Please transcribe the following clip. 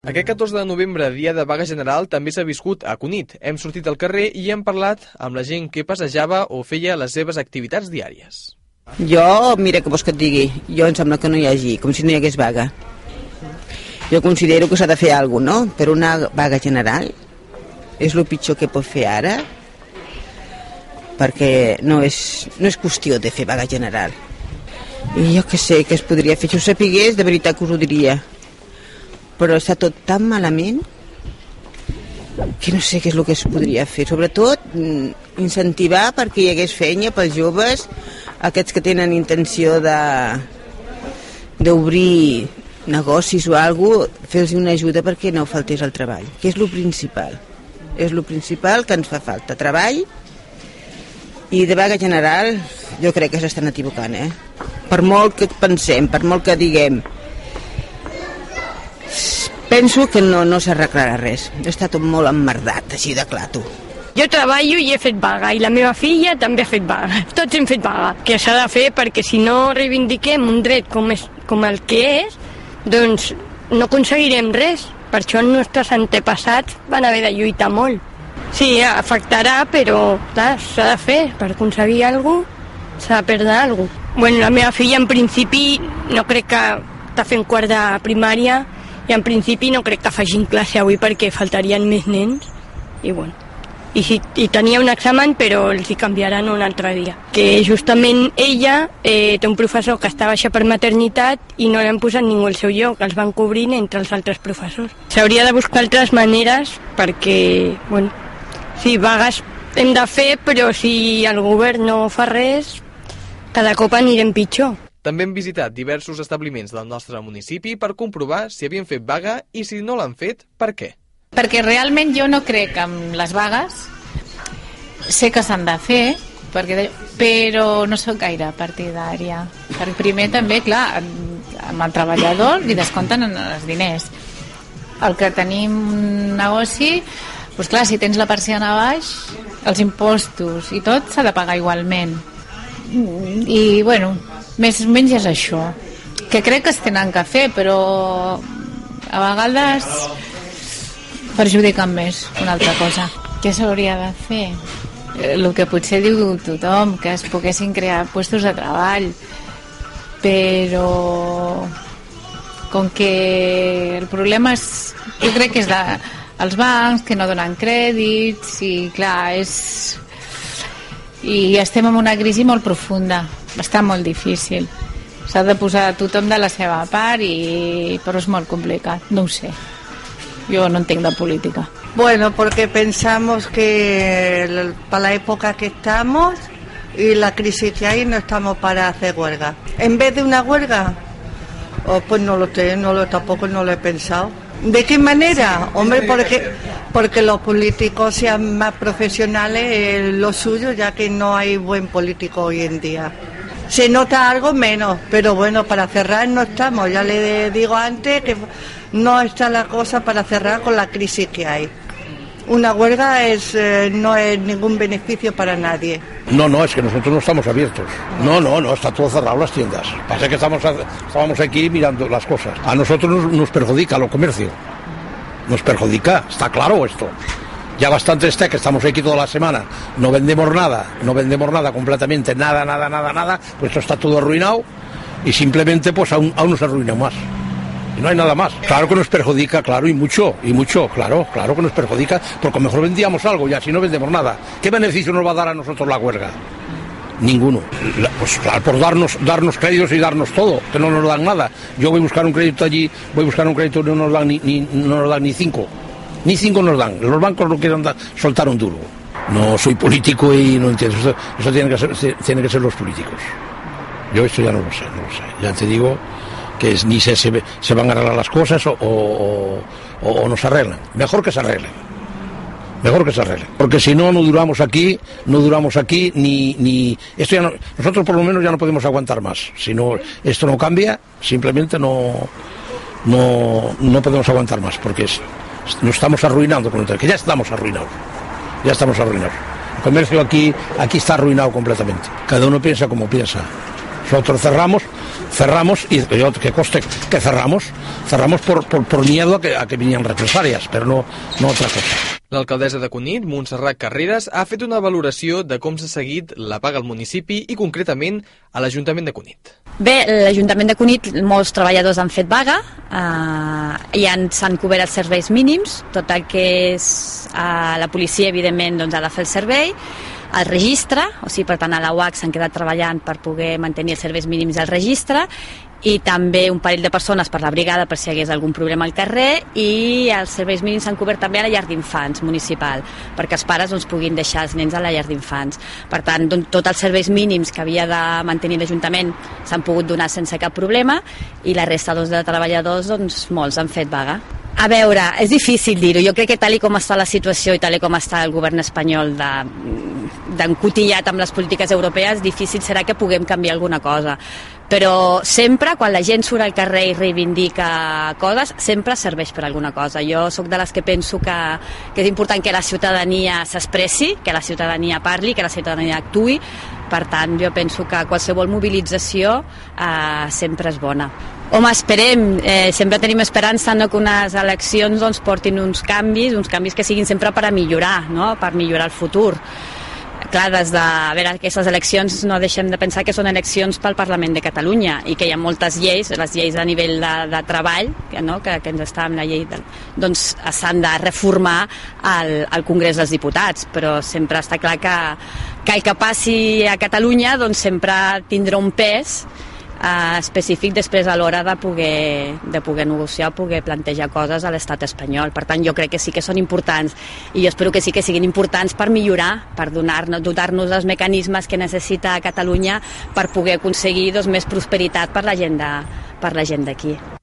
Aquest 14 de novembre, dia de vaga general, també s'ha viscut a Cunit. Hem sortit al carrer i hem parlat amb la gent que passejava o feia les seves activitats diàries. Jo, mira que vols que et digui, jo em sembla que no hi hagi, com si no hi hagués vaga. Jo considero que s'ha de fer alguna cosa, no? Per una vaga general és el pitjor que pot fer ara perquè no és, no és qüestió de fer vaga general. I jo que sé, que es podria fer, si ho sapigués, de veritat que us ho diria. Però està tot tan malament que no sé què és el que es podria fer. Sobretot, mm, incentivar perquè hi hagués feina pels joves, aquests que tenen intenció de d'obrir negocis o alguna cosa, fer-los una ajuda perquè no faltés el treball, que és el principal. És el principal que ens fa falta, treball i de vaga general jo crec que s'estan equivocant, eh? Per molt que pensem, per molt que diguem, penso que no, no s'arreglarà res. Està tot molt emmerdat, així de clar, tu. Jo treballo i he fet vaga, i la meva filla també ha fet vaga. Tots hem fet vaga, que s'ha de fer perquè si no reivindiquem un dret com, és, com el que és, doncs no aconseguirem res. Per això els nostres antepassats van haver de lluitar molt. Sí, afectarà, però s'ha de fer. Per aconseguir alguna cosa s'ha de perdre alguna cosa. Bueno, la meva filla en principi no crec que està fent quart de primària i en principi no crec que facin classe avui perquè faltarien més nens. I bueno i, si, i tenia un examen però els hi canviaran un altre dia. Que justament ella eh, té un professor que està baixa per maternitat i no li han posat ningú al seu lloc. Els van cobrint entre els altres professors. S'hauria de buscar altres maneres perquè bueno, sí, vagues hem de fer però si el govern no fa res cada cop anirem pitjor també hem visitat diversos establiments del nostre municipi per comprovar si havien fet vaga i si no l'han fet, per què. Perquè realment jo no crec en les vagues. Sé que s'han de fer, perquè, però no sóc gaire partidària. Perquè primer també, clar, amb el treballador li descompten els diners. El que tenim un negoci, doncs clar, si tens la persiana baix, els impostos i tot s'ha de pagar igualment. I, bueno, més o menys és això. Que crec que es tenen que fer però a vegades perjudiquen més una altra cosa. Què s'hauria de fer? el que potser diu tothom que es poguessin crear puestos de treball. Però com que el problema és jo crec que és de, els bancs que no donen crèdits i clar és i estem en una crisi molt profunda està molt difícil. S'ha de posar tothom de la seva part i però és molt complicat no ho sé. Yo no entenc de política. Bueno porque pensamos que para la época que estamos y la crisis que hay no estamos para hacer huelga. En vez de una huelga oh, pues no lo sé no lo tampoco no lo he pensado. ¿De qué manera? Hombre, porque, porque los políticos sean más profesionales eh, lo suyo, ya que no hay buen político hoy en día. Se nota algo menos, pero bueno, para cerrar no estamos. Ya le digo antes que no está la cosa para cerrar con la crisis que hay. Una huelga es, eh, no es ningún beneficio para nadie. No, no, es que nosotros no estamos abiertos. No, no, no, está todo cerrado las tiendas. Pasa que estamos, estábamos aquí mirando las cosas. A nosotros nos, nos perjudica lo comercio. Nos perjudica, está claro esto. Ya bastante está que estamos aquí toda la semana, no vendemos nada, no vendemos nada completamente, nada, nada, nada, nada, pues esto está todo arruinado y simplemente pues aún, aún nos arruina más. Y no hay nada más. Claro que nos perjudica, claro, y mucho, y mucho, claro, claro que nos perjudica, porque mejor vendíamos algo y así no vendemos nnada. ¿Qué beneficio nos va a dar a nosotros la huelga? Ninguno. Pues claro, por darnos, darnos créditos y darnos todo, que no nos dan nada. Yo voy a buscar un crédito allí, voy a buscar un crédito y no nos dan ni- no nos dan ni cinco. Ni cinco nos dan. Los bancos no quieren soltar un duro. No soy político y no entiendo. Eso, eso tiene, que ser, se- tienen que ser los políticos. Yo esto ya no lo sé, no lo sé. Ya te digo que ni se, se, se van a arreglar las cosas o, o, o- o no se arreglan. Mejor que se arreglen. Mejor que se arreglen. Porque si no, no duramos aquí, no duramos aquí, ni, ni... Esto ya no- nosotros por lo menos ya no podemos aguantar más. Si no, esto no cambia, simplemente no, no, no podemos aguantar más, porque es- nos estamos arruinando con el que ya estamos arruinados. Ya estamos arruinados. El comercio aquí, aquí está arruinado completamente. Cada uno piensa como piensa. Nosotros cerramos, cerramos y yo, que coste que cerramos, cerramos por, por, por miedo a que, a que vinieran represalias, pero no, no otra cosa. L'alcaldessa de Cunit, Montserrat Carreras, ha fet una valoració de com s'ha seguit la paga al municipi i concretament a l'Ajuntament de Cunit. Bé, l'Ajuntament de Cunit, molts treballadors han fet vaga, eh, i s'han cobert els serveis mínims, tot el que és eh, la policia, evidentment, doncs, ha de fer el servei, el registre, o sigui, per tant, a la UAC s'han quedat treballant per poder mantenir els serveis mínims del registre i també un parell de persones per la brigada per si hi hagués algun problema al carrer i els serveis mínims s'han cobert també a la llar d'infants municipal perquè els pares doncs, puguin deixar els nens a la llar d'infants. Per tant, doncs, tots els serveis mínims que havia de mantenir l'Ajuntament s'han pogut donar sense cap problema i la resta doncs, de treballadors, doncs, molts han fet vaga. A veure, és difícil dir-ho. Jo crec que tal com està la situació i tal com està el govern espanyol de, d'encotillat amb les polítiques europees, difícil serà que puguem canviar alguna cosa. Però sempre, quan la gent surt al carrer i reivindica coses, sempre serveix per alguna cosa. Jo sóc de les que penso que, que és important que la ciutadania s'expressi, que la ciutadania parli, que la ciutadania actui. Per tant, jo penso que qualsevol mobilització eh, sempre és bona. Home, esperem, eh, sempre tenim esperança no, que unes eleccions doncs, portin uns canvis, uns canvis que siguin sempre per a millorar, no? per millorar el futur clar, des de a veure, aquestes eleccions no deixem de pensar que són eleccions pel Parlament de Catalunya i que hi ha moltes lleis, les lleis a nivell de, de treball, que, no, que, que ens està amb la llei, de, doncs s'han de reformar al, al Congrés dels Diputats, però sempre està clar que, que el que passi a Catalunya doncs sempre tindrà un pes eh, específic després a l'hora de poder, de poder negociar, poder plantejar coses a l'estat espanyol. Per tant, jo crec que sí que són importants i jo espero que sí que siguin importants per millorar, per donar-nos dotar els mecanismes que necessita Catalunya per poder aconseguir doncs, més prosperitat per la gent de, per la gent d'aquí.